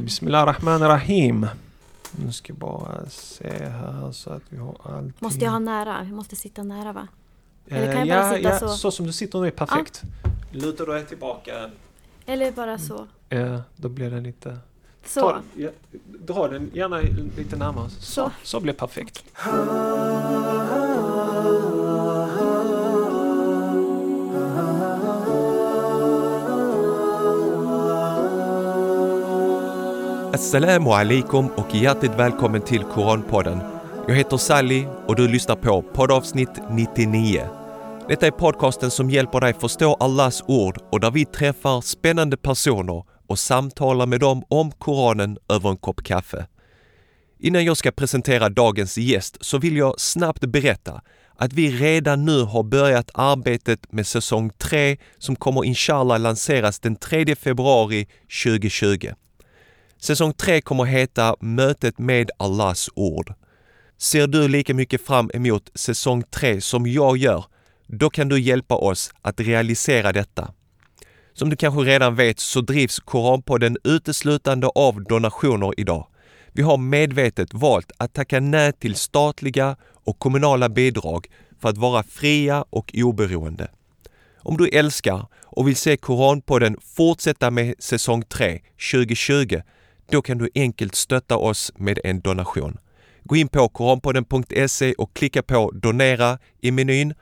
Bismillah rahman rahim. Nu ska jag bara se här så att vi har allting. Måste jag ha nära? Jag måste sitta nära va? Eller kan jag ja, bara sitta ja, så? så som du sitter nu är perfekt. Lutar du dig tillbaka, Eller bara så? ja, då blir det lite... Så? Ta, ja, dra den gärna lite närmare. Så, så, Så. blir perfekt. Assalamu alaikum och hjärtligt välkommen till Koranpodden. Jag heter Sally och du lyssnar på poddavsnitt 99. Detta är podcasten som hjälper dig förstå Allahs ord och där vi träffar spännande personer och samtalar med dem om Koranen över en kopp kaffe. Innan jag ska presentera dagens gäst så vill jag snabbt berätta att vi redan nu har börjat arbetet med säsong 3 som kommer inshallah lanseras den 3 februari 2020. Säsong 3 kommer heta Mötet med Allahs ord. Ser du lika mycket fram emot säsong 3 som jag gör, då kan du hjälpa oss att realisera detta. Som du kanske redan vet så drivs Koranpodden uteslutande av donationer idag. Vi har medvetet valt att tacka nej till statliga och kommunala bidrag för att vara fria och oberoende. Om du älskar och vill se Koranpodden fortsätta med säsong 3 2020 då kan du enkelt stötta oss med en donation. Gå in på koranpodden.se och klicka på donera i menyn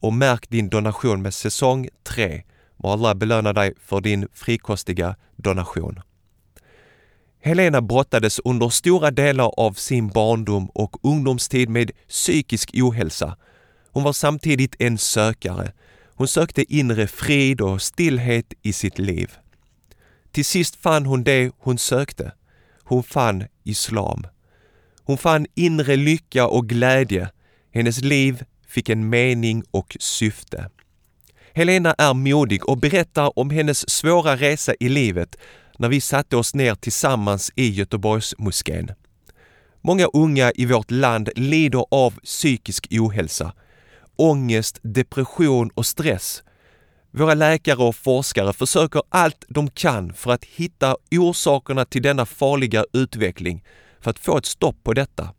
och märk din donation med säsong 3. Må Allah belöna dig för din frikostiga donation. Helena brottades under stora delar av sin barndom och ungdomstid med psykisk ohälsa. Hon var samtidigt en sökare. Hon sökte inre frid och stillhet i sitt liv. Till sist fann hon det hon sökte. Hon fann islam. Hon fann inre lycka och glädje. Hennes liv fick en mening och syfte. Helena är modig och berättar om hennes svåra resa i livet när vi satte oss ner tillsammans i Göteborgsmoskén. Många unga i vårt land lider av psykisk ohälsa, ångest, depression och stress. Våra läkare och forskare försöker allt de kan för att hitta orsakerna till denna farliga utveckling för att få ett stopp på detta.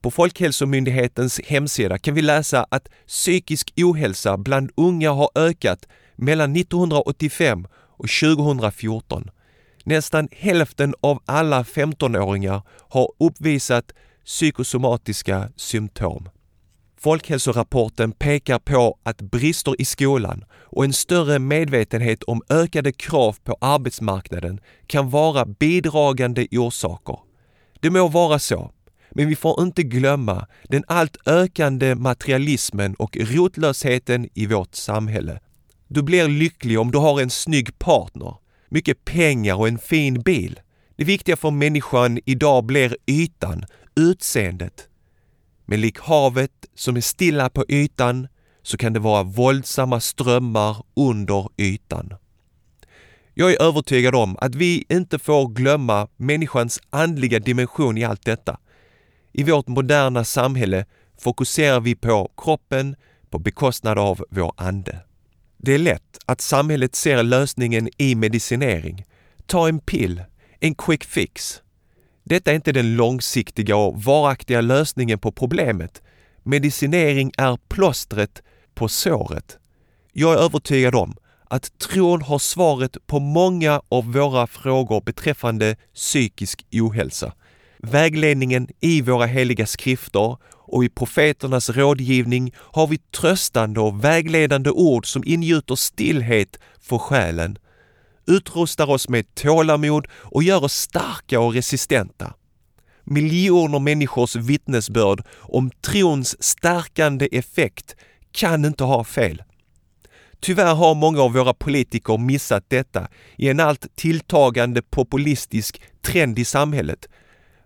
På Folkhälsomyndighetens hemsida kan vi läsa att psykisk ohälsa bland unga har ökat mellan 1985 och 2014. Nästan hälften av alla 15-åringar har uppvisat psykosomatiska symptom. Folkhälsorapporten pekar på att brister i skolan och en större medvetenhet om ökade krav på arbetsmarknaden kan vara bidragande orsaker. Det må vara så, men vi får inte glömma den allt ökande materialismen och rotlösheten i vårt samhälle. Du blir lycklig om du har en snygg partner, mycket pengar och en fin bil. Det viktiga för människan idag blir ytan, utseendet. Men lik havet som är stilla på ytan så kan det vara våldsamma strömmar under ytan. Jag är övertygad om att vi inte får glömma människans andliga dimension i allt detta. I vårt moderna samhälle fokuserar vi på kroppen på bekostnad av vår ande. Det är lätt att samhället ser lösningen i medicinering. Ta en pill, en quick fix. Detta är inte den långsiktiga och varaktiga lösningen på problemet. Medicinering är plåstret på såret. Jag är övertygad om att tron har svaret på många av våra frågor beträffande psykisk ohälsa. Vägledningen i våra heliga skrifter och i profeternas rådgivning har vi tröstande och vägledande ord som ingjuter stillhet för själen, utrustar oss med tålamod och gör oss starka och resistenta. Miljoner människors vittnesbörd om trons stärkande effekt kan inte ha fel. Tyvärr har många av våra politiker missat detta i en allt tilltagande populistisk trend i samhället.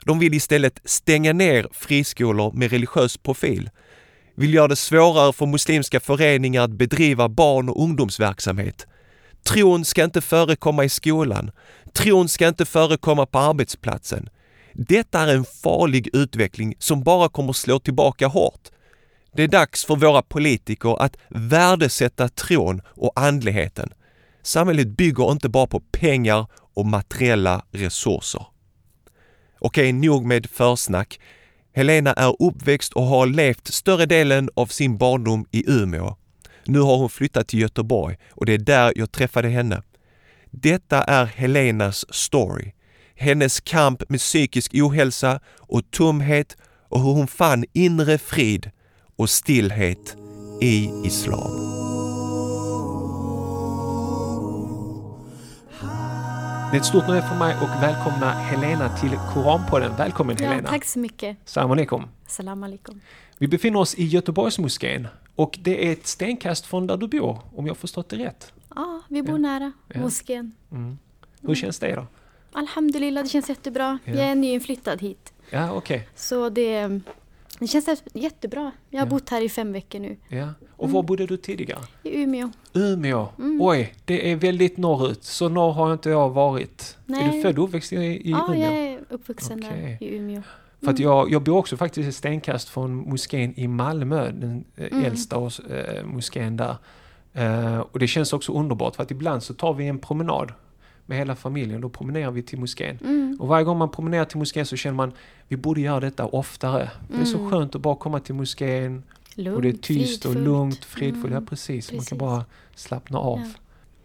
De vill istället stänga ner friskolor med religiös profil, vill göra det svårare för muslimska föreningar att bedriva barn och ungdomsverksamhet. Tron ska inte förekomma i skolan. Tron ska inte förekomma på arbetsplatsen. Detta är en farlig utveckling som bara kommer slå tillbaka hårt. Det är dags för våra politiker att värdesätta tron och andligheten. Samhället bygger inte bara på pengar och materiella resurser. Okej, nog med försnack. Helena är uppväxt och har levt större delen av sin barndom i Umeå. Nu har hon flyttat till Göteborg och det är där jag träffade henne. Detta är Helenas story. Hennes kamp med psykisk ohälsa och tomhet och hur hon fann inre frid och stillhet i Islam. Det är ett stort nöje för mig att välkomna Helena till Koranpodden. Välkommen Ja, Helena! tack så mycket. Salam alaikum. Salam alaikum. Vi befinner oss i Göteborgsmoskén och det är ett stenkast från där du bor, om jag förstått det rätt. Ja, vi bor Ja. nära Ja. moskén. Mm. Hur känns det då? Alhamdulillah, det känns jättebra. Ja. Jag är nyinflyttad hit. Ja, okej. Så det, det känns jättebra. Jag har Ja. bott här i fem veckor nu. Ja. Och var bodde du tidigare? I Umeå. Umeå. Mm. Oj, det är väldigt norrut. Så norr har inte jag varit. Är du Nej. född och uppväxt i, i ja, Umeå? jag är uppvuxen Okej. där i Umeå. För att Mm. jag, jag bor också faktiskt ett stenkast från moskén i Malmö, den eh, Mm. äldsta och, eh, moskén där. Eh, och det känns också underbart för att ibland så tar vi en promenad med hela familjen, då promenerar vi till moskén. Mm. Och varje gång man promenerar till moskén så känner man vi borde göra detta oftare. Det är så Mm. skönt att bara komma till moskén Lugnt, och det är tyst och fridfullt. lugnt, fridfullt. Mm. Ja precis, man Precis. kan bara slappna av. Ja.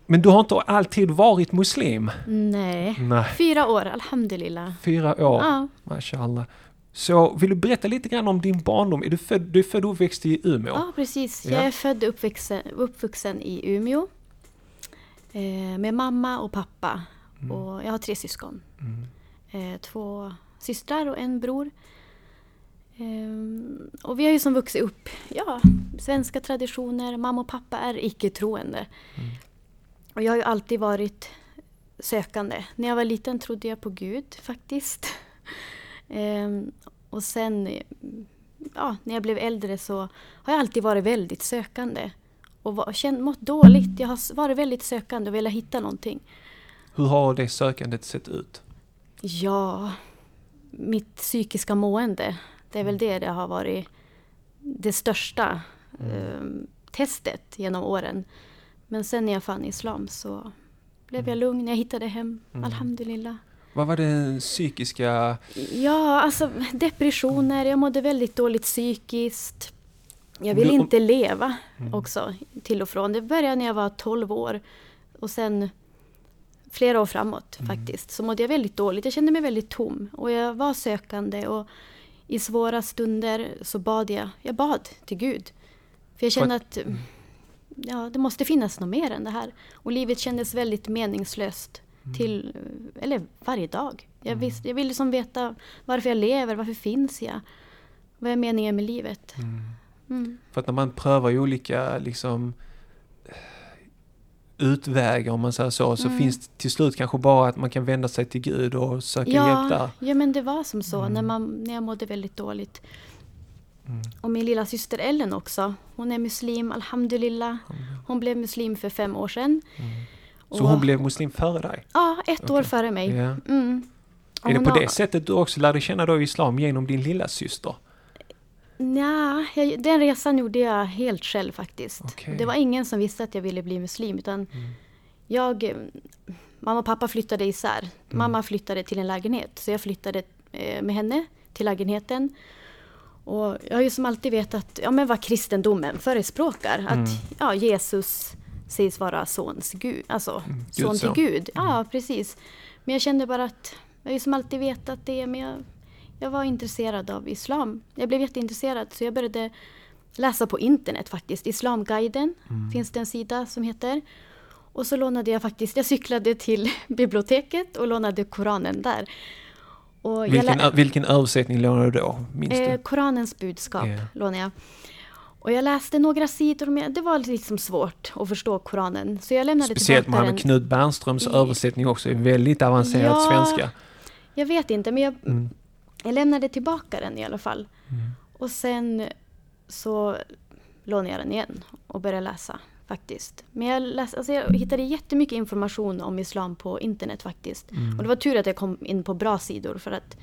Men du har inte alltid varit muslim? Nej. Nej, Fyra år, alhamdulillah. fyra år. Ja, Mashallah. Så vill du berätta lite grann om din barndom? Är du född, du är född och uppväxt i Umeå? ja precis. Ja. Jag är född och uppvuxen, uppvuxen i Umeå. Eh, med mamma och pappa. Mm. Och jag har tre syskon. Mm. eh, två systrar och en bror. Ehm, och vi har ju som vuxit upp, ja, svenska traditioner. Mamma och pappa är icke-troende. Mm. Och jag har ju alltid varit sökande. När jag var liten trodde jag på Gud faktiskt. Ehm, och sen, ja, när jag blev äldre så har jag alltid varit väldigt sökande. Och var, känt, mått dåligt. Jag har varit väldigt sökande och velat hitta någonting. Hur har det sökandet sett ut? Ja, mitt psykiska mående. Det är väl det det har varit det största eh, testet genom åren. Men sen när jag fann islam så blev jag lugn. Jag hittade hem, Mm. alhamdulillah. Vad var den psykiska... Ja, alltså depressioner. Jag mådde väldigt dåligt psykiskt. Jag ville om- inte leva Mm. också till och från. Det började när jag var 12 år. Och sen flera år framåt Mm. faktiskt. Så mådde jag väldigt dåligt. Jag kände mig väldigt tom. Och jag var sökande. Och i svåra stunder så bad jag. Jag bad till Gud. För jag kände att Mm. ja, det måste finnas något mer än det här. Och livet kändes väldigt meningslöst. Till, eller varje dag. Jag, Mm. jag ville liksom veta varför jag lever, varför finns jag? Vad är meningen med livet? Mm. Mm. För att när man prövar olika liksom utvägar om man säger så, så Mm. finns det till slut kanske bara att man kan vända sig till Gud och söka hjälp där. Ja, ja, men det var som så Mm. när, man, när jag mådde väldigt dåligt. Mm. Och min lilla syster Ellen också. Hon är muslim, alhamdulillah. Hon blev muslim för fem år sedan. Så hon blev muslim före dig? Ja, ett år Okej. före mig. Ja. Mm. Är det på har- det sättet du också lärde känna då islam genom din lilla syster? Nja, jag, den resan gjorde jag helt själv faktiskt. Okej. Det var ingen som visste att jag ville bli muslim. Utan Mm. jag, eh, mamma och pappa flyttade isär. Mm. Mamma flyttade till en lägenhet. Så jag flyttade eh, med henne till lägenheten. Och jag har ju som alltid vetat ja, men vad kristendomen förespråkar. Att Mm. ja, Jesus sägs vara sons Gud. Alltså Mm, son Guds till son. Gud. Ja, precis. Men jag kände bara att jag har ju som alltid vetat det. Men jag, jag var intresserad av islam. Jag blev jätteintresserad så jag började läsa på internet faktiskt. Islamguiden Mm. finns det en sida som heter. Och så lånade jag faktiskt, jag cyklade till biblioteket och lånade Koranen där. Och Vilken, vilken översättning lånade du då? Minns eh, du? Koranens budskap Ja. lånade jag. Och jag läste några sidor, men det var liksom svårt att förstå Koranen. Så jag lämnade Speciellt tillbaka med den. Knut Bernströms I- översättning också är väldigt avancerad Ja. svenska. Jag vet inte, men jag, Mm. jag lämnade tillbaka den i alla fall. Mm. Och sen så lånade jag den igen och började läsa faktiskt. Men jag, läs, alltså jag hittade jättemycket information om islam på internet faktiskt. Mm. Och det var tur att jag kom in på bra sidor för att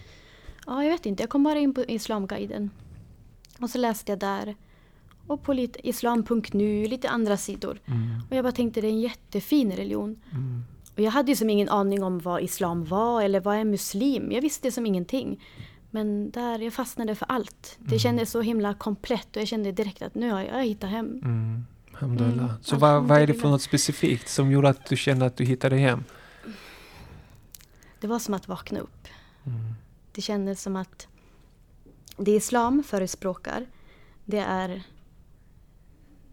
Ja, jag vet inte. Jag kom bara in på Islamguiden. Och så läste jag där. Och på lite islam.nu, lite andra sidor. Mm. Och jag bara tänkte det är en jättefin religion. Mm. Och jag hade ju som ingen aning om vad islam var eller vad är muslim. Jag visste som ingenting. Men där, jag fastnade för allt. Det Mm. kändes så himla komplett och jag kände direkt att nu har jag, hittat hem. Mm. Alhamdulillah. Mm, Så vad, vad är det för något specifikt som gjorde att du kände att du hittade hem? Det var som att vakna upp. Mm. Det kändes som att det islam förespråkar, det är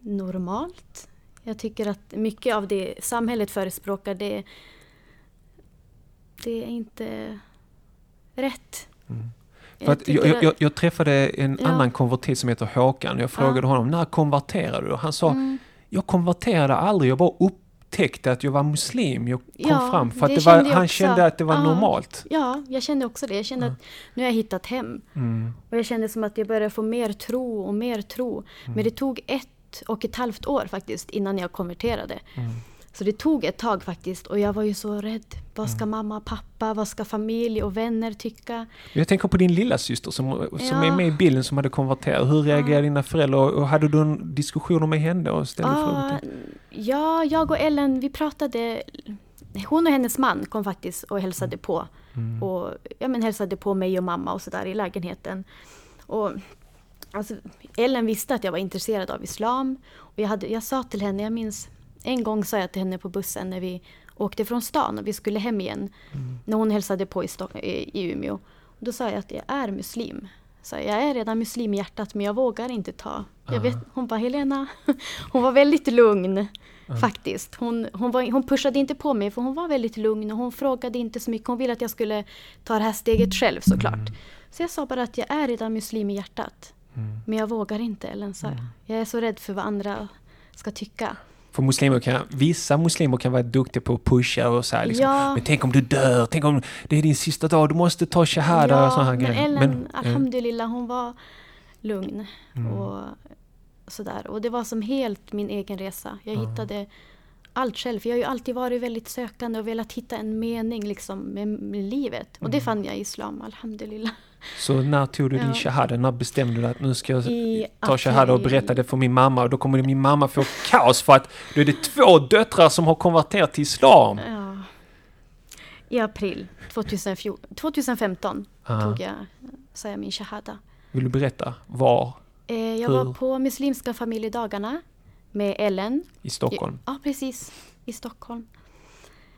normalt. Jag tycker att mycket av det samhället förespråkar, det, det är inte rätt. Mm. Jag jag, jag, jag, träffade en Ja. annan konvertit som heter Håkan. Jag frågade honom, när konverterade du? Han sa, Mm. jag konverterade aldrig, jag bara upptäckte att jag var muslim. Jag kom Ja, fram för att var, han också. kände att det var Ja. normalt. Ja, jag kände också det. Jag kände att nu har jag hittat hem. Mm. Och jag kände som att jag började få mer tro och mer tro. Mm. Men det tog ett och ett halvt år faktiskt innan jag konverterade. Mm. Så det tog ett tag faktiskt och jag var ju så rädd. Vad ska mamma, pappa, vad ska familj och vänner tycka? Jag tänker på din lilla syster som, som Ja. är med i bilden som hade konverterat. Hur reagerade dina föräldrar? Och, hade du en diskussion med henne och ställde frågor Ah, ja, jag och Ellen, vi pratade. Hon och hennes man kom faktiskt och hälsade på. Mm. Och ja, men hälsade på mig och mamma och sådär i lägenheten. Och, alltså, Ellen visste att jag var intresserad av islam. Och jag, hade, jag sa till henne, jag minns en gång sa jag till henne på bussen när vi åkte från stan och vi skulle hem igen. Mm. När hon hälsade på i, Stock- i, Umeå. Då sa jag att jag är muslim. Så jag är redan muslim i hjärtat men jag vågar inte ta. Jag vet, hon bara Helena, hon var väldigt lugn faktiskt. Hon, hon, var, hon pushade inte på mig för hon var väldigt lugn och hon frågade inte så mycket. Hon ville att jag skulle ta det här steget själv såklart. Så jag sa bara att jag är redan muslim i hjärtat. Mm. Men jag vågar inte Ellen sa jag. Jag är så rädd för vad andra ska tycka. För muslimer kan, vissa muslimer kan vara duktiga på att pusha och så här, liksom, Ja. Men tänk om du dör, tänk om det är din sista dag, du måste ta shahada och sådana här men grejer. Ellen, eh, alhamdulillah, hon var lugn. Mm. Och sådär. Och det var som helt min egen resa. Jag hittade allt själv. För jag har ju alltid varit väldigt sökande och velat hitta en mening liksom med, med livet. Och Mm. det fann jag i islam, alhamdulillah. Så när tog du din Ja. shahada? När bestämde du att nu ska jag I ta shahada och berätta det för min mamma? Och då kommer min mamma få kaos för att då är det två döttrar som har konverterat till islam. Ja. I april 2014, 2015 Ah. tog jag, sa jag min shahada. Vill du berätta? Var? Eh, jag Hur? var på Muslimska familjedagarna med Ellen. I Stockholm? Ja, precis. I Stockholm.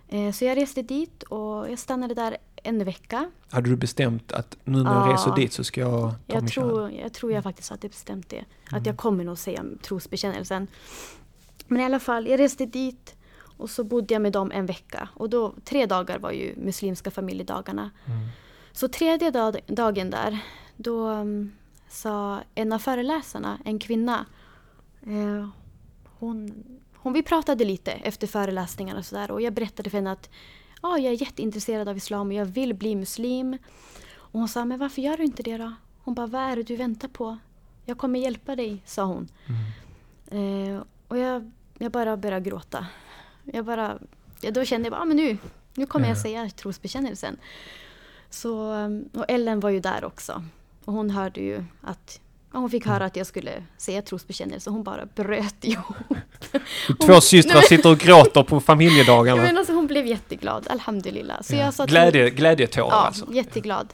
Eh, Så jag reste dit och jag stannade där en vecka. Hade du bestämt att nu när jag Ja. reser dit så ska jag ta Jag shahada? tror, jag tror jag faktiskt hade bestämt det. Att jag kommer nog säga trosbekännelsen. Men i alla fall, jag reste dit och så bodde jag med dem en vecka. Och då, tre dagar var ju muslimska familjedagarna. Mm. Så tredje dag, dagen där, då um, sa en av föreläsarna, en kvinna, eh, hon, hon, vi pratade lite efter föreläsningarna och sådär och jag berättade för henne att ja, jag är jätteintresserad av islam och jag vill bli muslim. Och hon sa, men varför gör du inte det då? Hon bara, vad är det du väntar på? Jag kommer hjälpa dig, sa hon. Eh, och jag, jag bara började gråta. Jag bara, ja, då kände jag bara, ah, men nu, nu kommer jag Ja. säga trosbekännelsen. Så, och Ellen var ju där också. Och hon hörde ju att hon fick höra att jag skulle säga trosbekännelse. Hon bara bröt ihop. Två systrar sitter och gråter på familjedagarna. Men alltså, hon blev jätteglad, alhamdulillah. Så Ja. jag sa Glädje, glädjetårar Ja, alltså. jätteglad.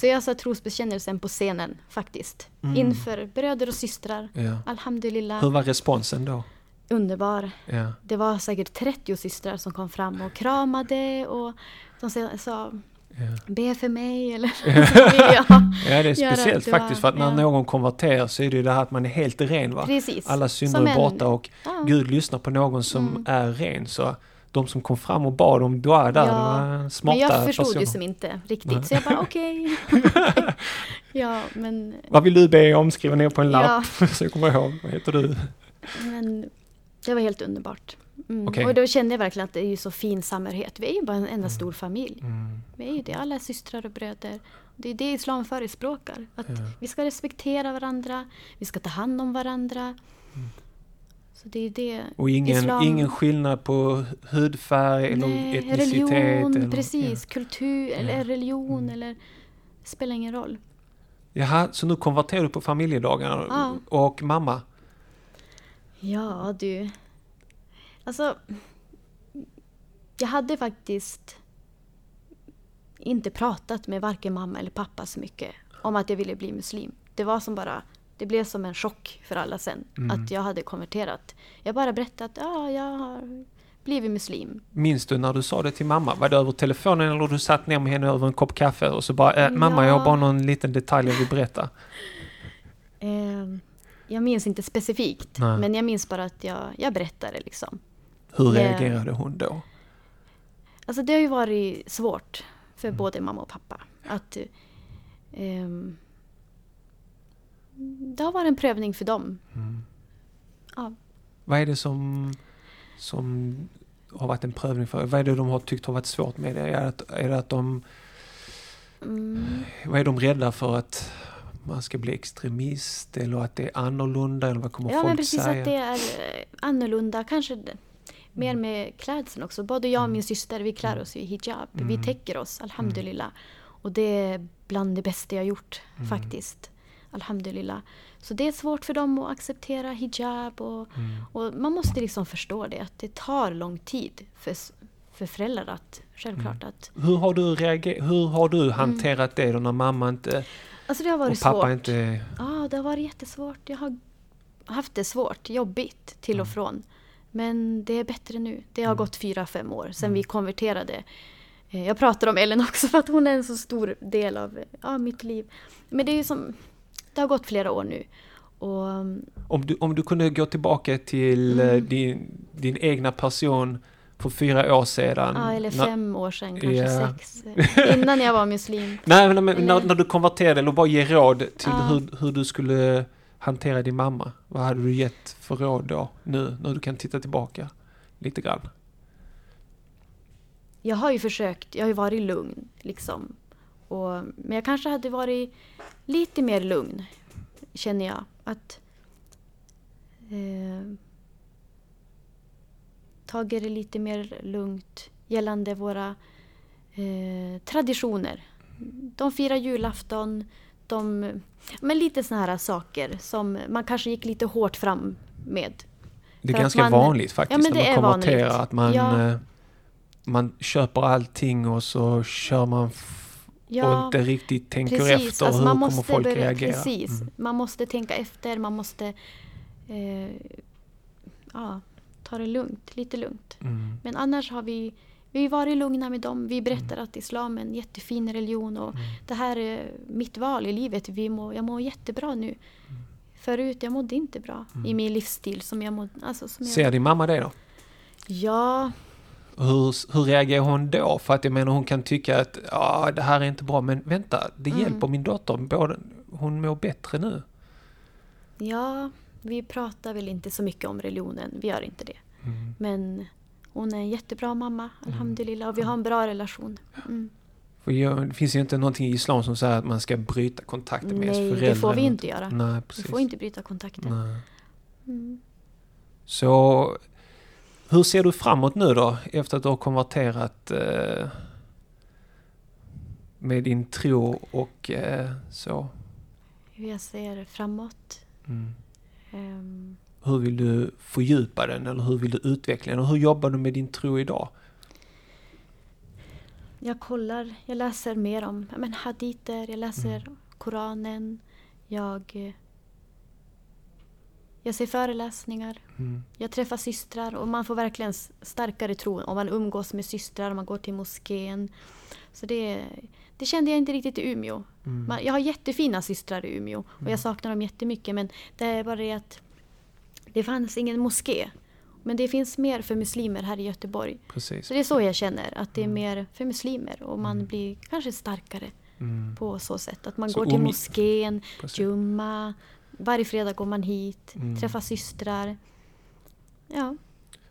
Så jag sa trosbekännelsen på scenen faktiskt. Inför bröder och systrar. Ja. Alhamdulillah. Hur var responsen då? Underbar. Ja. Det var säkert 30 systrar som kom fram och kramade och de sa Ja. be för mig eller vill jag. ja, det är speciellt dua. faktiskt för att när Ja. någon konverterar så är det ju det här att man är helt ren va? Precis. Alla synder är borta och Ja. Gud lyssnar på någon som Mm. är ren. Så de som kom fram och bad om dua där, Ja. det var smarta Men jag förstod personer. ju som inte riktigt så jag bara okej. ja men, Vad vill du be om? Skriva ner på en lapp så jag kommer ihåg. Vad heter du? men det var helt underbart. Mm. Okej. Och då kände jag verkligen att det är ju så fin samhörighet. Vi är ju bara en enda stor familj. Mm. Vi är ju det, alla systrar och bröder. Det är det islam förespråkar. Att Ja. vi ska respektera varandra, vi ska ta hand om varandra. Mm. Så det är det. Och ingen, Islam- ingen skillnad på hudfärg eller Nej, etnicitet. religion, eller, precis. Kultur eller Ja. religion Mm. eller... Det spelar ingen roll. Ja. Jaha, så nu konverterar du på familjedagarna Ja. och mamma? Ja, du. Alltså, jag hade faktiskt inte pratat med varken mamma eller pappa så mycket om att jag ville bli muslim. Det var som bara, det blev som en chock för alla sen Mm. att jag hade konverterat. Jag bara berättade att ja, jag har blivit muslim. Minns du när du sa det till mamma? Var det över telefonen eller du satt ner med henne över en kopp kaffe och så bara äh, Mamma, jag har Ja. bara någon liten detalj jag vill berätta. Eh, jag minns inte specifikt, Nej. men jag minns bara att jag, jag berättade liksom. Hur Ja. reagerade hon då? Alltså det har ju varit svårt för Mm. både mamma och pappa. Att, ehm, det har varit en prövning för dem. Mm. Ja. Vad är det som, som har varit en prövning för Vad är det de har tyckt har varit svårt med det? Är det är det att de... Mm, Vad är de rädda för att man ska bli extremist eller att det är annorlunda eller vad kommer ja, folk men precis säga? att det är eh, annorlunda. Kanske det- mer Mm. med klädseln också. Både jag och min syster, vi klär oss i hijab. Vi Mm. täcker oss, alhamdulillah. Och det är bland det bästa jag gjort Mm. faktiskt. Alhamdulillah. Så det är svårt för dem att acceptera hijab. Och, Mm. och man måste liksom förstå det, att det tar lång tid för, för föräldrar att, självklart Mm. att... Hur har du? Hur har du hanterat det då när mamma inte Alltså det har och varit pappa svårt. inte... Ja, det har varit jättesvårt. Jag har haft det svårt, jobbigt till och från. Men det är bättre nu. Det har gått fyra, fem år sedan vi konverterade. Eh, Jag pratar om Ellen också för att hon är en så stor del av ja, mitt liv. Men det är ju som... Det har gått flera år nu. Och mm, Om du, om du kunde gå tillbaka till Mm. eh, din, din egna person för fyra år sedan. Ja, eller när- fem år sedan, kanske Ja. sex. Innan jag var muslim. Nej, men, men när, när du konverterade, eller bara ge råd till Ja. hur, hur du skulle hantera din mamma. Vad hade du gett för råd då, nu, när du kan titta tillbaka lite grann? Jag har ju försökt, jag har ju varit lugn liksom. Och, men jag kanske hade varit lite mer lugn, känner jag. Att eh, tagit det lite mer lugnt gällande våra eh, traditioner. De firar julafton, de, men lite såna här saker som man kanske gick lite hårt fram med. Det är ganska man- vanligt faktiskt Ja, men när man konverterar att man, Ja. eh, man köper allting och så kör man f- och Ja, inte riktigt tänker precis. efter Alltså, hur man kommer folk börja- reagera. Precis. Mm. Man måste tänka efter, man måste eh, ja, ta det lugnt, lite lugnt. Mm. Men annars har vi, vi har varit lugna med dem. Vi berättar Mm. att islam är en jättefin religion och det här är mitt val i livet. Vi må, jag mår jättebra nu. Mm. Förut jag mådde inte bra i min livsstil som jag mådde. Alltså, som Ser jag, din mamma det då? ja, Hur, hur reagerar hon då? För att jag menar hon kan tycka att ja, det här är inte bra men vänta, det Mm. hjälper min dotter. Både, hon mår bättre nu. ja, vi pratar väl inte så mycket om religionen. Vi gör inte det. Mm. Men hon är en jättebra mamma, alhamdulillah. Och vi har en bra relation. Mm. För det finns ju inte någonting i islam som säger att man ska bryta kontakten med Nej, föräldrar. det får vi inte göra. Nej, Vi precis. får inte bryta kontakten. Nej. Mm. Så hur ser du framåt nu då efter att du har konverterat eh, med din tro och eh, så? Hur jag ser framåt. Mm. Ehm, Hur vill du fördjupa den eller hur vill du utveckla den? Och hur jobbar du med din tro idag? jag kollar, jag läser mer om men haditer, jag läser Koranen. Jag, jag ser föreläsningar. Mm. Jag träffar systrar och man får verkligen starkare tro om man umgås med systrar, om man går till moskén. Så det, det kände jag inte riktigt i Umeå. Mm. Man, jag har jättefina systrar i Umeå och jag saknar dem jättemycket men det är bara det att det fanns ingen moské. Men det finns mer för muslimer här i Göteborg. Precis. Så det är så jag känner, att det är mer för muslimer och man blir kanske starkare Mm. på så sätt. Att man Så går till moskén, Precis. jumma, varje fredag går man hit, Mm. träffar systrar. Ja.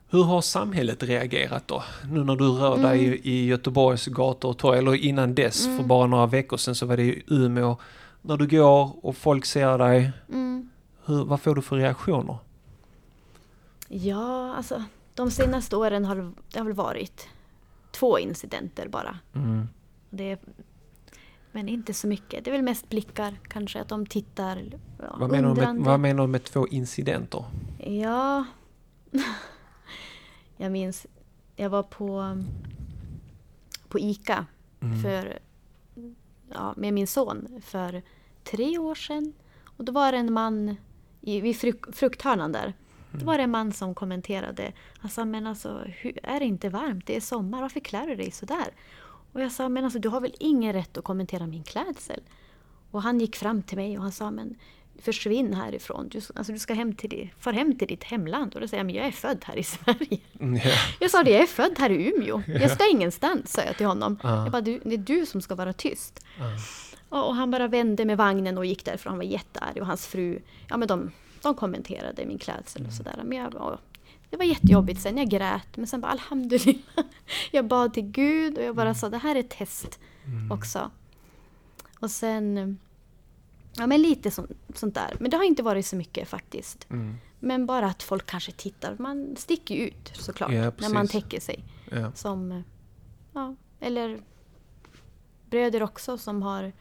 Hur har samhället reagerat då? Nu när du rör dig Mm. i, Göteborgs gator och torg, eller innan dess, för Mm. bara några veckor sedan så var det i Umeå. När du går och folk ser dig, Mm. hur, vad får du för reaktioner? Ja, alltså de senaste åren har det- har väl varit två incidenter bara. Mm. Det men inte så mycket. Det är väl mest blickar kanske, att de tittar ja, Vad, menar du med, undrande. vad menar du med två incidenter? Ja... jag minns, jag var på, på ICA Mm. för, ja, med min son för tre år sedan. Och då var det en man i, vid fruk, frukthörnan där. Var det en man som kommenterade. Han sa, men alltså, hur, är det inte varmt? Det är sommar, varför klär du dig sådär? Och jag sa, men alltså du har väl ingen rätt att kommentera min klädsel? Och han gick fram till mig och han sa, men försvinn härifrån. Du, alltså, du ska hem till, far hem till ditt hemland. Och då säger jag, men jag är född här i Sverige. Mm, ja. Jag sa det, jag är född här i Umeå. Jag ska ingenstans, sa jag till honom. Ja. Jag bara, du, det är du som ska vara tyst. Och och han bara vände med vagnen och gick därifrån. Han var jättearg. Och hans fru, ja men de, de kommenterade min klädsel och sådär. Men jag, och, det var jättejobbigt sen. Jag grät. Men sen bara alhamdulillah. Jag bad till Gud och jag bara sa, det här är ett test också. Och sen, ja men lite sånt, sånt där. Men det har inte varit så mycket faktiskt. Mm. Men bara att folk kanske tittar. Man sticker ju ut såklart. Ja, när man täcker sig. Ja. Som, ja, eller bröder också som har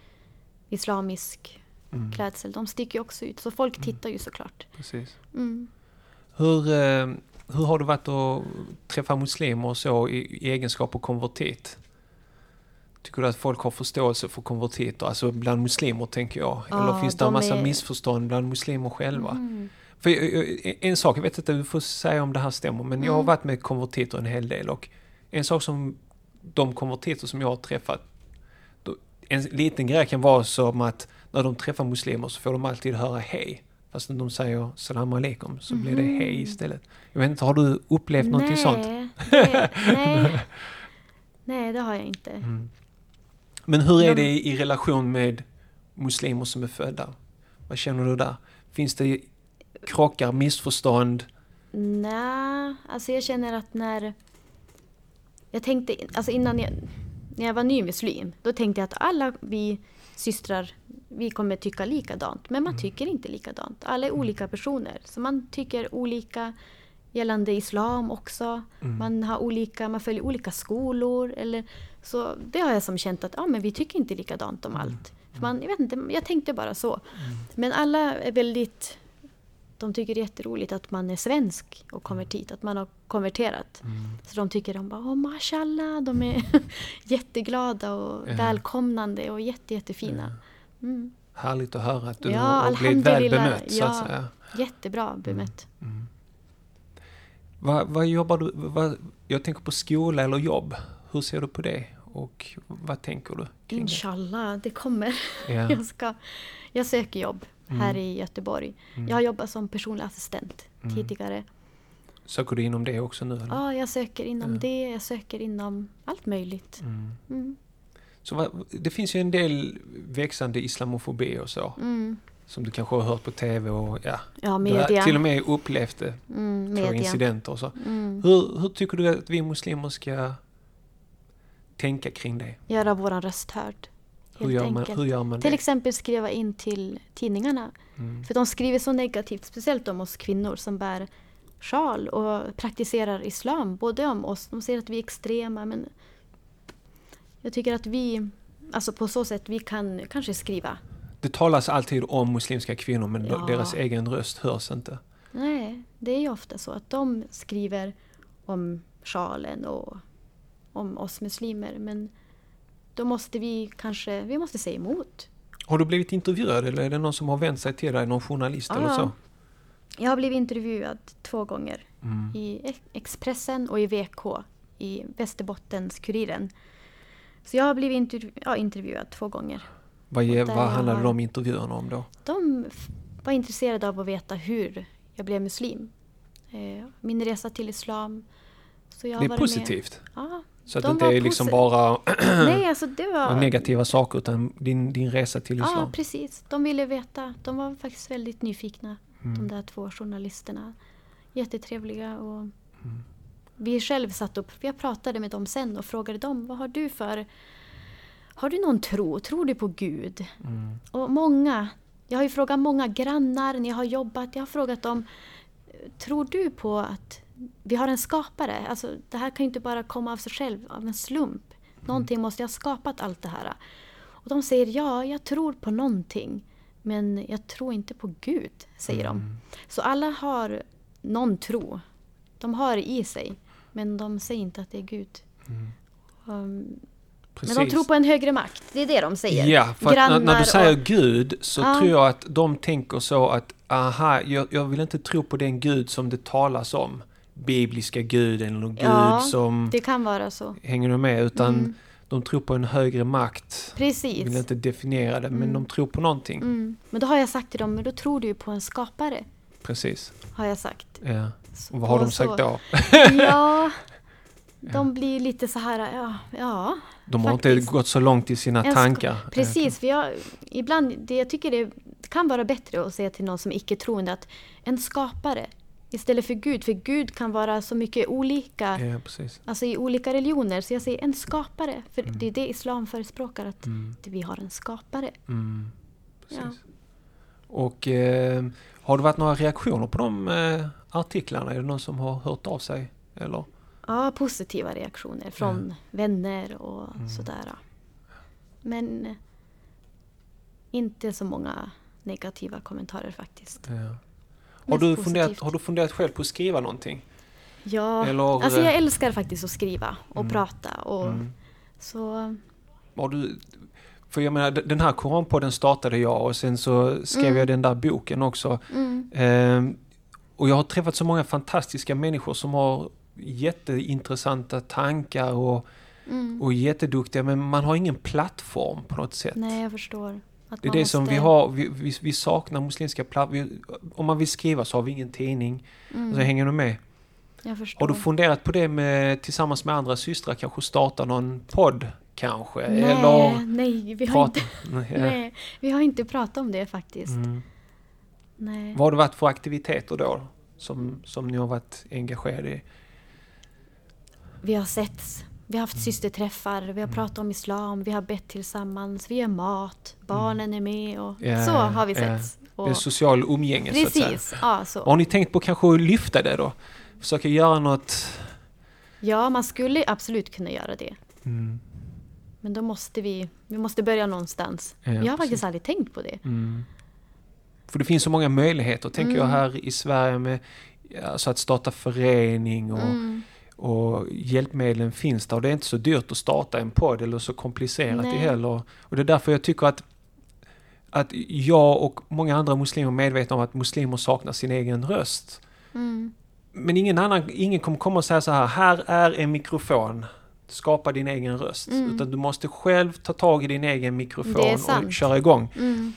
islamisk Mm. klädsel. De sticker ju också ut. Så folk tittar ju såklart. Precis. Mm. Hur, eh, hur har det varit att träffa muslimer och så i, i egenskap av konvertit? Tycker du att folk har förståelse för konvertiter? Alltså bland muslimer tänker jag. Eller Ja, finns det en massa är- missförstånd bland muslimer själva? Mm. För jag- jag- en sak, jag vet inte, du får säga om det här stämmer, men jag har Mm. varit med konvertiter en hel del och en sak som de konvertiter som jag har träffat, en liten grej kan vara som att när de träffar muslimer så får de alltid höra hej. Fast när de säger salam aleikum så blir det Mhm. hej istället. Jag vet inte, har du upplevt någonting nej, sånt? Det, nej. nej, det har jag inte. Mm. Men hur är De- det i, i relation med muslimer som är födda? Vad känner du där? Finns det krockar, missförstånd? Nej, alltså jag känner att när... Jag tänkte, alltså innan jag, när jag var ny muslim, då tänkte jag att alla vi systrar, vi kommer tycka likadant. Men man tycker inte likadant. Alla är olika personer. Så man tycker olika gällande islam också. Mm. Man, har olika, man följer olika skolor. Eller, så det har jag som känt att ja, men vi tycker inte likadant om allt. För man, jag, vet inte, jag tänkte bara så. Men alla är väldigt... De tycker det är jätteroligt att man är svensk och konvertit, att man har konverterat. Mm. Så de tycker de bara, åh mashallah, de är jätteglada och välkomnande och jätte, jättefina. Mm. Härligt att höra att du Ja, har blivit väl bemött så ja. att säga. Jättebra bemött. Mm. Vad, vad jobbar du, vad, jag tänker på skola eller jobb. Hur ser du på det? Och vad tänker du kring Inshallah, det kommer. Ja. Jag, ska, jag söker jobb här Mm. i Göteborg. Mm. Jag har jobbat som personlig assistent Mm. tidigare. Söker du inom det också nu? Eller? Ja, jag söker inom Ja. det, jag söker inom allt möjligt. Mm. Så det finns ju en del växande islamofobi och så. Mm. Som du kanske har hört på TV och ja, Ja, media. till och med upplevt det Mm, media. incidenter och så. Mm. Hur, hur tycker du att vi muslimer ska tänka kring det? Göra våran röst hörd. Hur gör, man, hur gör man Till det? exempel skriva in till tidningarna. Mm. För de skriver så negativt, speciellt om oss kvinnor som bär sjal och praktiserar islam. Både om oss, de säger att vi är extrema men jag tycker att vi, alltså på så sätt, vi kan kanske skriva. Det talas alltid om muslimska kvinnor men Ja. deras egen röst hörs inte. Nej, det är ju ofta så att de skriver om sjalen och om oss muslimer men då måste vi kanske, vi måste säga emot. Har du blivit intervjuad eller är det någon som har vänt sig till dig? Någon journalist eller Ja. så? Jag har blivit intervjuad två gånger Mm. i Ex- Expressen och i VK, i Västerbottens-Kuriren. Så jag har blivit intervju- ja, intervjuad två gånger. Vad, ge, vad handlade de intervjuerna om då? De var intresserade av att veta hur jag blev muslim. Eh, min resa till islam. Så jag Det är positivt. Ja. Så att De det inte är liksom bara Nej, alltså det var... negativa saker utan din, din resa till Ja, islam. precis. De ville veta. De var faktiskt väldigt nyfikna, de Mm. där två journalisterna. Jättetrevliga och Mm. Vi själv satt upp, jag pratade med dem sen och frågade dem, vad har du för... Har du någon tro? Tror du på Gud? Mm. Och många, jag har ju frågat många grannar när jag har jobbat, jag har frågat dem, tror du på att vi har en skapare? Alltså det här kan ju inte bara komma av sig själv, av en slump. Någonting måste ha skapat allt det här. Och de säger ja, jag tror på någonting. Men jag tror inte på Gud, säger de. Mm. Så alla har någon tro. De har det i sig, men de säger inte att det är Gud. Um, Precis. men de tror på en högre makt. Det är det de säger. Ja, för att när, Grannar du säger och- Gud så Ja. tror jag att de tänker så att aha, jag, jag vill inte tro på den Gud som det talas om. Bibliska Gud eller någon Ja, Gud som... Det kan vara så. Hänger du med? Utan Mm. de tror på en högre makt. Precis. Vill inte definiera det, men Mm. de tror på någonting. Mm. Men då har jag sagt till dem, men då tror du ju på en skapare. Precis. Har jag sagt. Ja. Och vad har de sagt då? Ja, de blir lite så här, ja, ja. De har inte Faktiskt. gått så långt i sina tankar. Precis, för jag, ibland, det, jag tycker det kan vara bättre att säga till någon som icke troende att en skapare istället för Gud, för Gud kan vara så mycket olika, Ja, precis. alltså i olika religioner. Så jag säger en skapare, för det är det islam förespråkar, att Mm. vi har en skapare. Mm. Precis. Ja. Och eh, har det varit några reaktioner på de eh, artiklarna? Är det någon som har hört av sig? Eller? Ja, positiva reaktioner från vänner och Mm. sådär. Men eh, inte så många negativa kommentarer faktiskt. Ja. Har, du funderat, har du funderat själv på att skriva någonting? Ja, Eller, alltså jag eh, älskar faktiskt att skriva och Mm. prata. Och Mm. så, Har du, för jag menar, den här koranpodden startade jag och sen så skrev Mm. jag den där boken också. mm, Ehm, och jag har träffat så många fantastiska människor som har jätteintressanta tankar och, mm. och jätteduktiga men man har ingen plattform på något sätt. Nej, jag förstår. Att Det är det som vi måste- har, vi, vi, vi saknar muslimska plattformar. Om man vill skriva så har vi ingen tidning. Mm, Så hänger du med? jag förstår. Har du funderat på det med, tillsammans med andra systrar, kanske starta någon podd kanske? nej, Eller nej, vi har, inte, nej, vi har inte pratat om det faktiskt. Mm. Nej. Vad har det varit för aktiviteter då? Som, som ni har varit engagerade i? Vi har setts, vi har haft Mm. systerträffar, vi har pratat om islam, vi har bett tillsammans, vi gör mat, barnen är med och Mm. Ja, så har vi ja. setts. Det Och, är social umgänge så att säga. precis, ja så. Har ni tänkt på kanske att lyfta det då? Försöka göra något? Ja, man skulle absolut kunna göra det. Mm. Men då måste vi, vi måste börja någonstans. Ja, jag har precis. faktiskt aldrig tänkt på det. Mm. För det finns så många möjligheter, tänker jag, Mm. här i Sverige med alltså att starta förening och, Mm. och hjälpmedlen finns där. Och det är inte så dyrt att starta en podd eller så komplicerat det heller. Och det är därför jag tycker att, att jag och många andra muslimer är medvetna om att muslimer saknar sin egen röst. Mm. Men ingen annan, ingen kommer komma och säga så här, här är en mikrofon. Skapa din egen röst. Mm. Utan du måste själv ta tag i din egen mikrofon och köra igång. Mm.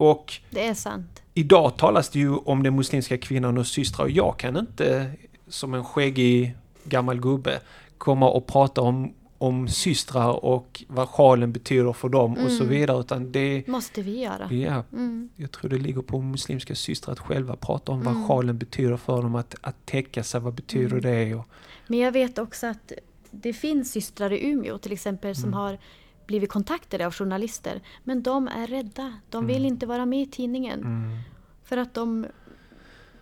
Och Det är sant. idag talas det ju om den muslimska kvinnan och systrar och jag kan inte som en skäggig gammal gubbe komma och prata om, om systrar och vad sjalen betyder för dem och så Mm. vidare. Utan det, måste vi göra. ja, Mm. jag tror det ligger på muslimska systrar att själva prata om vad Mm. sjalen betyder för dem. Att, att täcka sig, vad betyder Mm. det? Och, Men jag vet också att det finns systrar i Umeå till exempel som Mm. har blivit kontaktade av journalister. Men de är rädda. De vill Mm. inte vara med i tidningen. mm, För att de...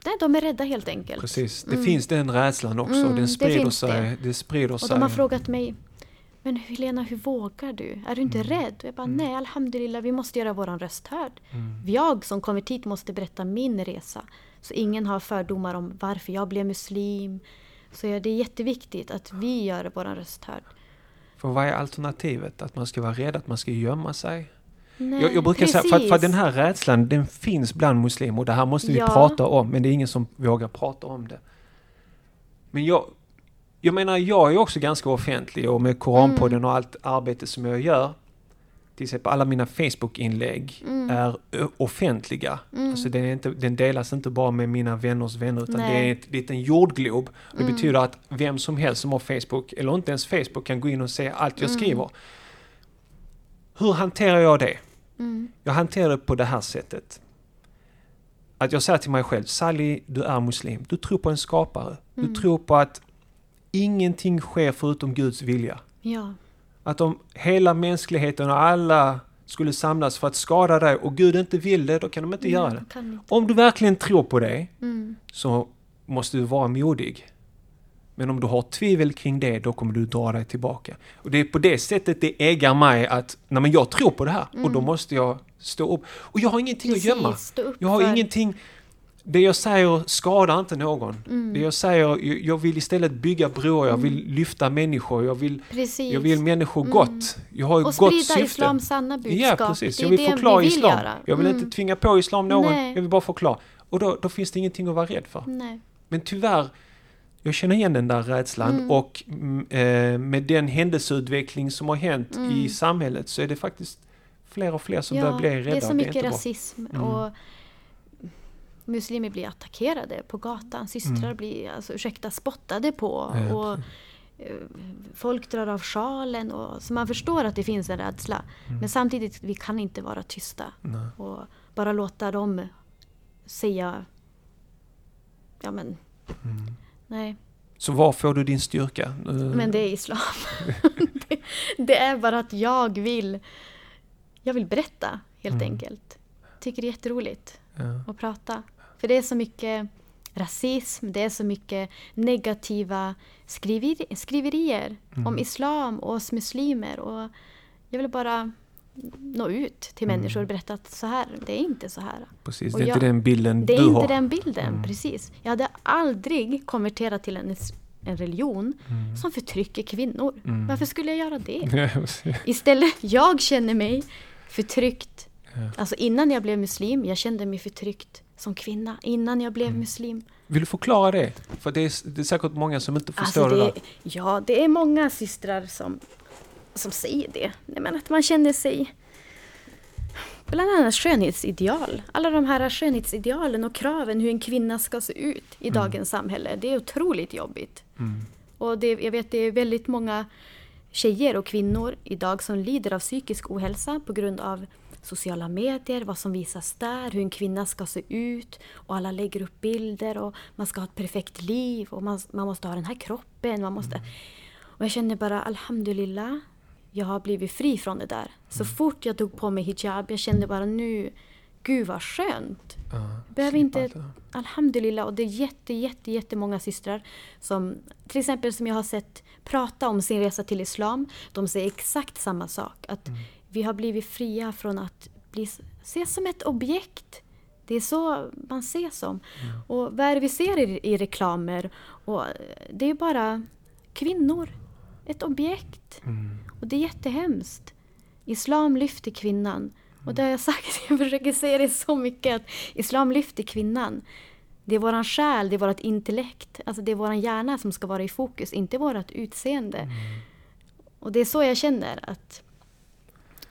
Nej, de är rädda helt enkelt. precis, det Mm. finns den rädslan också. Mm, den det sprider finns sig. Det, sprider Och sig. de har frågat mig Men Helena, hur vågar du? Är du inte Mm. rädd? Och jag bara, Mm. nej, alhamdulillah, vi måste göra våran röst hörd. Mm. Jag som konvertit måste berätta min resa. Så ingen har fördomar om varför jag blev muslim. Så ja, det är jätteviktigt att vi gör våran röst hörd. För vad är alternativet? Att man ska vara rädd, att man ska gömma sig? Nej, Jag, jag brukar säga, för, att- för den här rädslan, den finns bland muslimer och det här måste vi Ja. prata om, men det är ingen som vågar prata om det. Men jag, jag menar, jag är också ganska offentlig och med Koranpodden och allt arbete som jag gör, till exempel alla mina Facebook-inlägg Mm. är offentliga. Mm. Alltså den, är inte, den delas inte bara med mina vänners vänner, utan Nej. det är en liten jordglob. Och det Mm. betyder att vem som helst som har Facebook, eller inte ens Facebook, kan gå in och se allt jag Mm. skriver. Hur hanterar jag det? Mm. Jag hanterar det på det här sättet. Att jag säger till mig själv, Sally, du är muslim. Du tror på en skapare. Du Mm. tror på att ingenting sker förutom Guds vilja. Ja. Att om hela mänskligheten och alla skulle samlas för att skada dig och Gud inte vill det, då kan de inte göra det. Inte. Om du verkligen tror på det, Mm. så måste du vara modig. Men om du har tvivel kring det, då kommer du dra dig tillbaka. Och det är på det sättet det ägar mig att, nej men jag tror på det här och då Mm. måste jag stå upp. Och jag har ingenting att gömma. Precis, stå upp Jag har för... ingenting... Det jag säger skadar inte någon. Mm. Det jag säger, jag- jag vill istället bygga broar, jag vill lyfta människor, jag vill, Precis. jag vill människor Mm. gott. Jag har och gott sprida syfte. islams sanna budskap. Ja, precis. Jag är vill förklara vi vill islam. Göra. Jag vill Mm. inte tvinga på islam någon, Nej. jag vill bara förklara. Och då, då finns det ingenting att vara rädd för. Nej. Men tyvärr, jag känner igen den där rädslan Mm. och mm, eh, med den händelseutveckling som har hänt Mm. i samhället så är det faktiskt fler och fler som Ja, börjar bli rädda. det är så mycket bra. rasism Mm. och muslimer blir attackerade på gatan. Systrar Mm. blir, alltså, ursäkta, spottade på. Ja, och eh, Folk drar av sjalen. Och, så man förstår att det finns en rädsla. Mm. Men samtidigt, vi kan inte vara tysta. Nej. Och bara låta dem säga... Ja men, Mm. nej. Så var får du din styrka? Eh, Men det är islam. det, det är bara att jag vill... Jag vill berätta, helt Mm. enkelt. Tycker det är jätteroligt ja. att prata. För det är så mycket rasism, det är så mycket negativa skriveri, skriverier Mm. om islam och oss muslimer. Och jag vill bara nå ut till Mm. människor och berätta att så här, det är inte så här. Precis, Och det är jag- inte den bilden Det är du inte har. den bilden, Mm. precis. Jag hade aldrig konverterat till en, en religion Mm. som förtrycker kvinnor. Mm. Varför skulle jag göra det? Istället, jag känner mig förtryckt. Ja. Alltså innan jag blev muslim, jag kände mig förtryckt som kvinna. Innan jag blev Mm. muslim. Vill du förklara det? För det är, det är säkert många som inte förstår Alltså det, det, där. ja, det är många systrar som, som säger det. Nej, men att man känner sig... Bland annat skönhetsideal. Alla de här skönhetsidealen och kraven hur en kvinna ska se ut i dagens samhälle. Det är otroligt jobbigt. Mm. Och det, jag vet det är väldigt många tjejer och kvinnor idag som lider av psykisk ohälsa på grund av sociala medier, vad som visas där, hur en kvinna ska se ut och alla lägger upp bilder och man ska ha ett perfekt liv och man, man måste ha den här kroppen. Man måste... Och jag känner bara alhamdulillah, jag har blivit fri från det där. Så fort jag tog på mig hijab, jag kände bara nu, gud vad skönt. Ja, Behöver inte-. Alhamdulillah, och det är jätte, jätte, jättemånga systrar som till exempel som jag har sett prata om sin resa till Islam. De säger exakt samma sak. Att Mm. Vi har blivit fria från att bli, ses som ett objekt. Det är så man ses som. Mm. Och vad är det vi ser i, i reklamer? Och det är bara kvinnor. Ett objekt. Mm. Och det är jättehemskt. Islam lyfter kvinnan. Och det har jag sagt, jag försöker säga det så mycket, att Islam lyfter kvinnan. Det är våran själ, det är vårt intellekt, alltså det är våran hjärna som ska vara i fokus, inte vårt utseende. Mm. Och det är så jag känner att,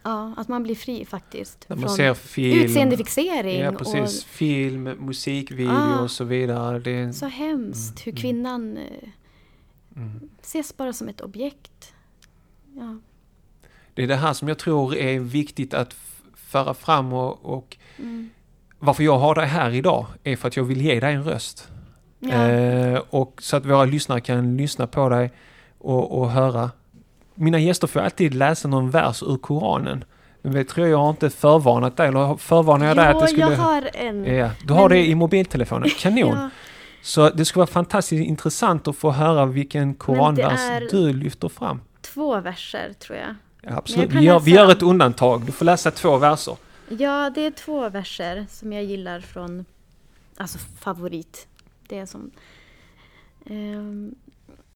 ja, att man blir fri faktiskt. När man från ser film. utseendefixering Ja, precis. Film, musikvideo Ah. och så vidare. Det är, och så hemskt hur Mm. kvinnan eh, mm. ses bara som ett objekt. Ja. det är det här som jag tror är viktigt att föra fram och, och Mm. varför jag har dig här idag är för att jag vill ge dig en röst. Ja. Eh, och så att våra lyssnare kan lyssna på dig och, och höra. Mina gäster får alltid läsa någon vers ur Koranen. Men det tror jag jag har inte förvarnat dig, eller förvarnar jag dig att det skulle... jag har en. Ja, du har Men- det i mobiltelefonen. Kanon! Ja. Så det skulle vara fantastiskt intressant att få höra vilken koranvers du lyfter fram. Två verser tror jag. Ja, absolut. kan Vi gör, vi gör ett undantag. Du får läsa två verser. Ja, det är två verser som jag gillar från, alltså favorit. Det är som... ehm,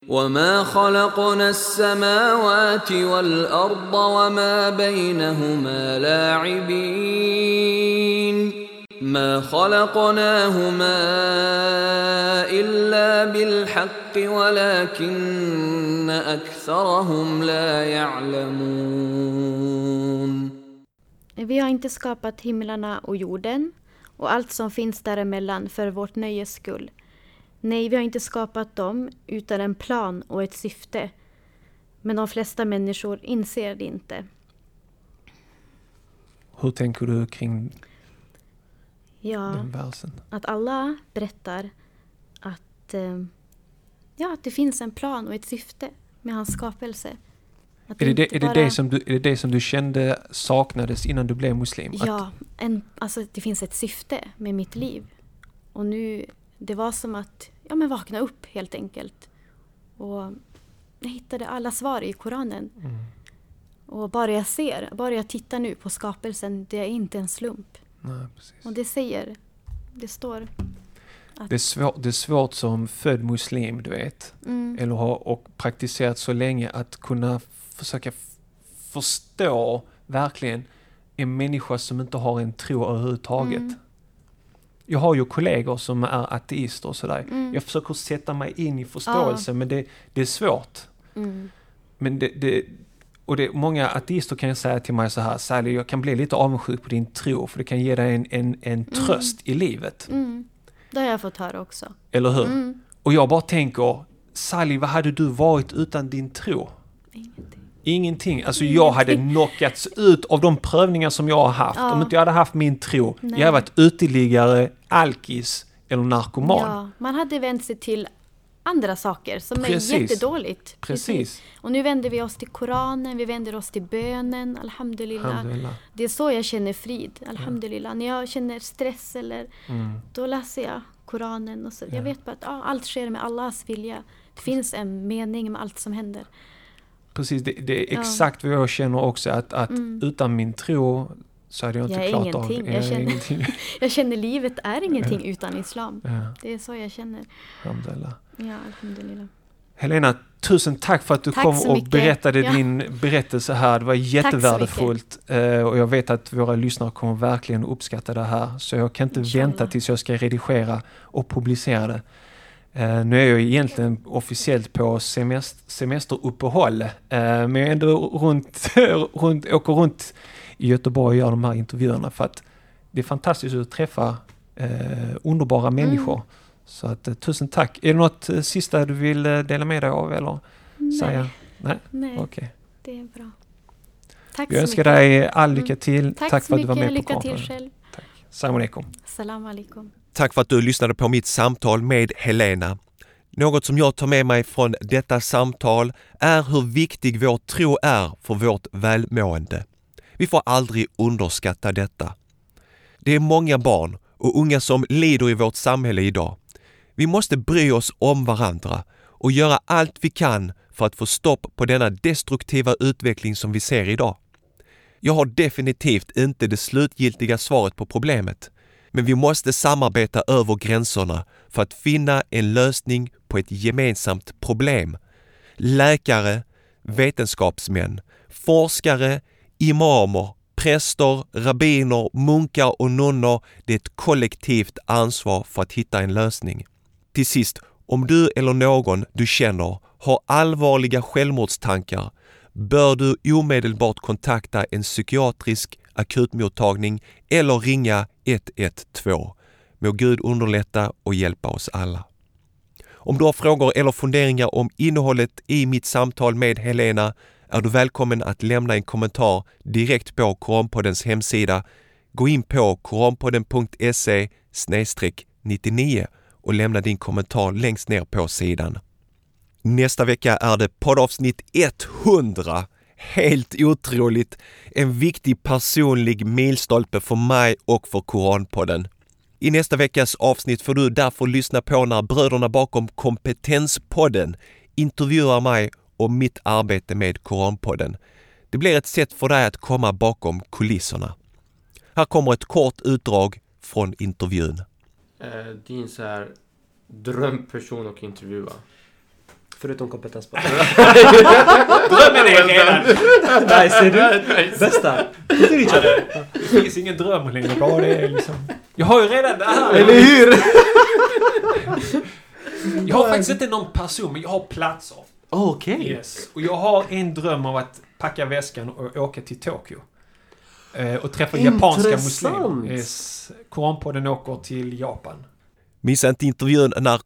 وما خلقنا السماوات والارض وما بينهما لاعبين ما خلقناهما الا بالحق ولكن اكثرهم لا يعلمون vi har inte skapat himlarna och jorden och allt som finns däremellan för vårt nöjes skull. Nej, vi har inte skapat dem utan en plan och ett syfte. Men de flesta människor inser det inte. Hur tänker du kring Ja. den versen? Att alla berättar att, eh, ja, att det finns en plan och ett syfte med hans skapelse. Att Är det det, är, det bara- det som du, är det det som du kände saknades innan du blev muslim? Att, Ja, en, alltså det finns ett syfte med mitt liv. Och nu, det var som att ja, men vakna upp helt enkelt. Och jag hittade alla svar i Koranen. Mm. Och bara jag ser, bara jag tittar nu på skapelsen, det är inte en slump. Nej. Och det säger, det står Det är, svår, det är svårt som född muslim, du vet, mm, eller har och praktiserat så länge att kunna försöka förstå verkligen en människa som inte har en tro överhuvudtaget. Mm. Jag har ju kollegor som är ateister och sådär. Mm. Jag försöker sätta mig in i förståelse men det, det är svårt. mm, Men det, det, och det, många ateister kan säga till mig så här, Sally jag kan bli lite avundsjuk på din tro för det kan ge dig en, en, en tröst i livet. mm. Det har jag fått höra också. Eller hur? Mm. Och jag bara tänker, Sally vad hade du varit utan din tro? Ingenting. Ingenting. Alltså jag hade knockats ut av de prövningar som jag har haft. Ja. Om inte jag hade haft min tro. Nej. Jag hade varit uteliggare, alkis eller narkoman. Ja, man hade vänt sig till andra saker som Precis. är jättedåligt. Precis. Och nu vänder vi oss till Koranen, vi vänder oss till bönen, alhamdulillah. Alhamdulillah. Det är så jag känner frid, alhamdulillah. När jag känner stress eller Mm. då läser jag Koranen. Och så. Ja. Jag vet bara att ja, allt sker med Allahs vilja. Det finns en mening med allt som händer. Precis, det, det är Ja. exakt vad jag känner också. Att, att Mm. utan min tro så hade jag inte Jag är klarat av ingenting. Jag Jag känner- ingenting. Jag känner livet är ingenting utan islam. Ja, Det är så jag känner. alhamdulillah. Ja, alhamdulillah. Helena, tusen tack för att du Tack kom och mycket. berättade Ja. din berättelse här. Det var jättevärdefullt. Eh, och jag vet att våra lyssnare kommer verkligen uppskatta det här. Så jag kan inte Inshallah. vänta tills jag ska redigera och publicera det. Eh, nu är jag egentligen officiellt på semest- semesteruppehåll. Eh, men jag är ändå runt, runt, åker runt i Göteborg och gör de här intervjuerna för att det är fantastiskt att träffa eh, underbara Mm. människor. Så att, tusen tack. Är det något sista du vill dela med dig av eller säga? Nej, Nej, okej. det är bra. Tack Jag så önskar mycket. dig all lycka till. Tack, Tack, så för att du var mycket. med på Lycka till själv. Salam alaikum. Salam alaikum. Tack för att du lyssnade på mitt samtal med Helena. Något som jag tar med mig från detta samtal är hur viktig vår tro är för vårt välmående. Vi får aldrig underskatta detta. Det är många barn och unga som lider i vårt samhälle idag. Vi måste bry oss om varandra och göra allt vi kan för att få stopp på denna destruktiva utveckling som vi ser idag. Jag har definitivt inte det slutgiltiga svaret på problemet, men vi måste samarbeta över gränserna för att finna en lösning på ett gemensamt problem. Läkare, vetenskapsmän, forskare, imamer, präster, rabbiner, munkar och nunnor, det är ett kollektivt ansvar för att hitta en lösning. Till sist, om du eller någon du känner har allvarliga självmordstankar bör du omedelbart kontakta en psykiatrisk akutmottagning eller ringa 112. Må Gud underlätta och hjälpa oss alla. Om du har frågor eller funderingar om innehållet i mitt samtal med Helena är du välkommen att lämna en kommentar direkt på Koranpoddens hemsida. Gå in på koranpodden.se 99 och lämna din kommentar längst ner på sidan. Nästa vecka är det poddavsnitt 100. Helt otroligt! En viktig personlig milstolpe för mig och för Koranpodden. I nästa veckas avsnitt får du därför lyssna på när bröderna bakom Kompetenspodden intervjuar mig om mitt arbete med Koranpodden. Det blir ett sätt för dig att komma bakom kulisserna. Här kommer ett kort utdrag från intervjun. Eh, din så här drömperson att intervjua? Förutom kompetens på Drömmen är redan! Nej, ser du? Bästa! Det finns ingen dröm längre. Bara det är liksom... Jag har ju redan det här. Eller hur? Jag har faktiskt inte någon person, men jag har platser. Okej. Yes. Och jag har en dröm av att packa väskan och åka till Tokyo. Eh, och träffa japanska Intressant. muslimer. Yes. Koranpodden åker till Japan. Missa inte intervjun när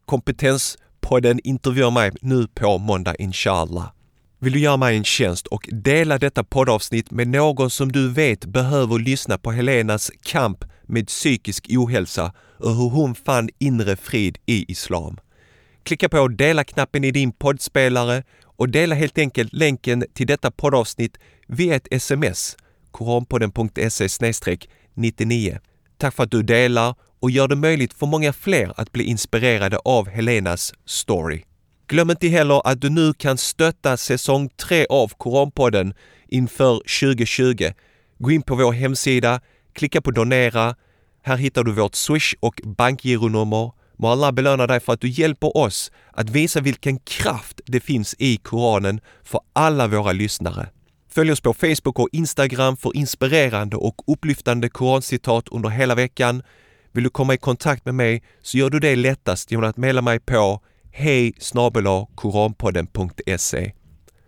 Podden intervjuar mig nu på måndag inshallah. Vill du göra mig en tjänst och dela detta poddavsnitt med någon som du vet behöver lyssna på Helenas kamp med psykisk ohälsa och hur hon fann inre frid i islam. Klicka på dela-knappen i din poddspelare och dela helt enkelt länken till detta poddavsnitt via ett sms koranpodden.se 99. Tack för att du delar och gör det möjligt för många fler att bli inspirerade av Helenas story. Glöm inte heller att du nu kan stötta säsong 3 av Koranpodden inför 2020. Gå in på vår hemsida, klicka på donera. Här hittar du vårt swish och bankgironummer. Må Allah belöna dig för att du hjälper oss att visa vilken kraft det finns i Koranen för alla våra lyssnare. Följ oss på Facebook och Instagram för inspirerande och upplyftande korancitat under hela veckan. Vill du komma i kontakt med mig så gör du det lättast genom att mejla mig på hej koranpodden.se.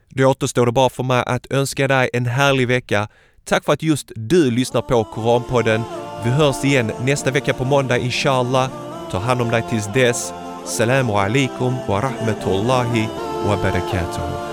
Då återstår det bara för mig att önska dig en härlig vecka. Tack för att just du lyssnar på Koranpodden. Vi hörs igen nästa vecka på måndag inshallah. Ta hand om dig tills dess. Salamu alaikum wa rahmatullahi wa barakatuhu.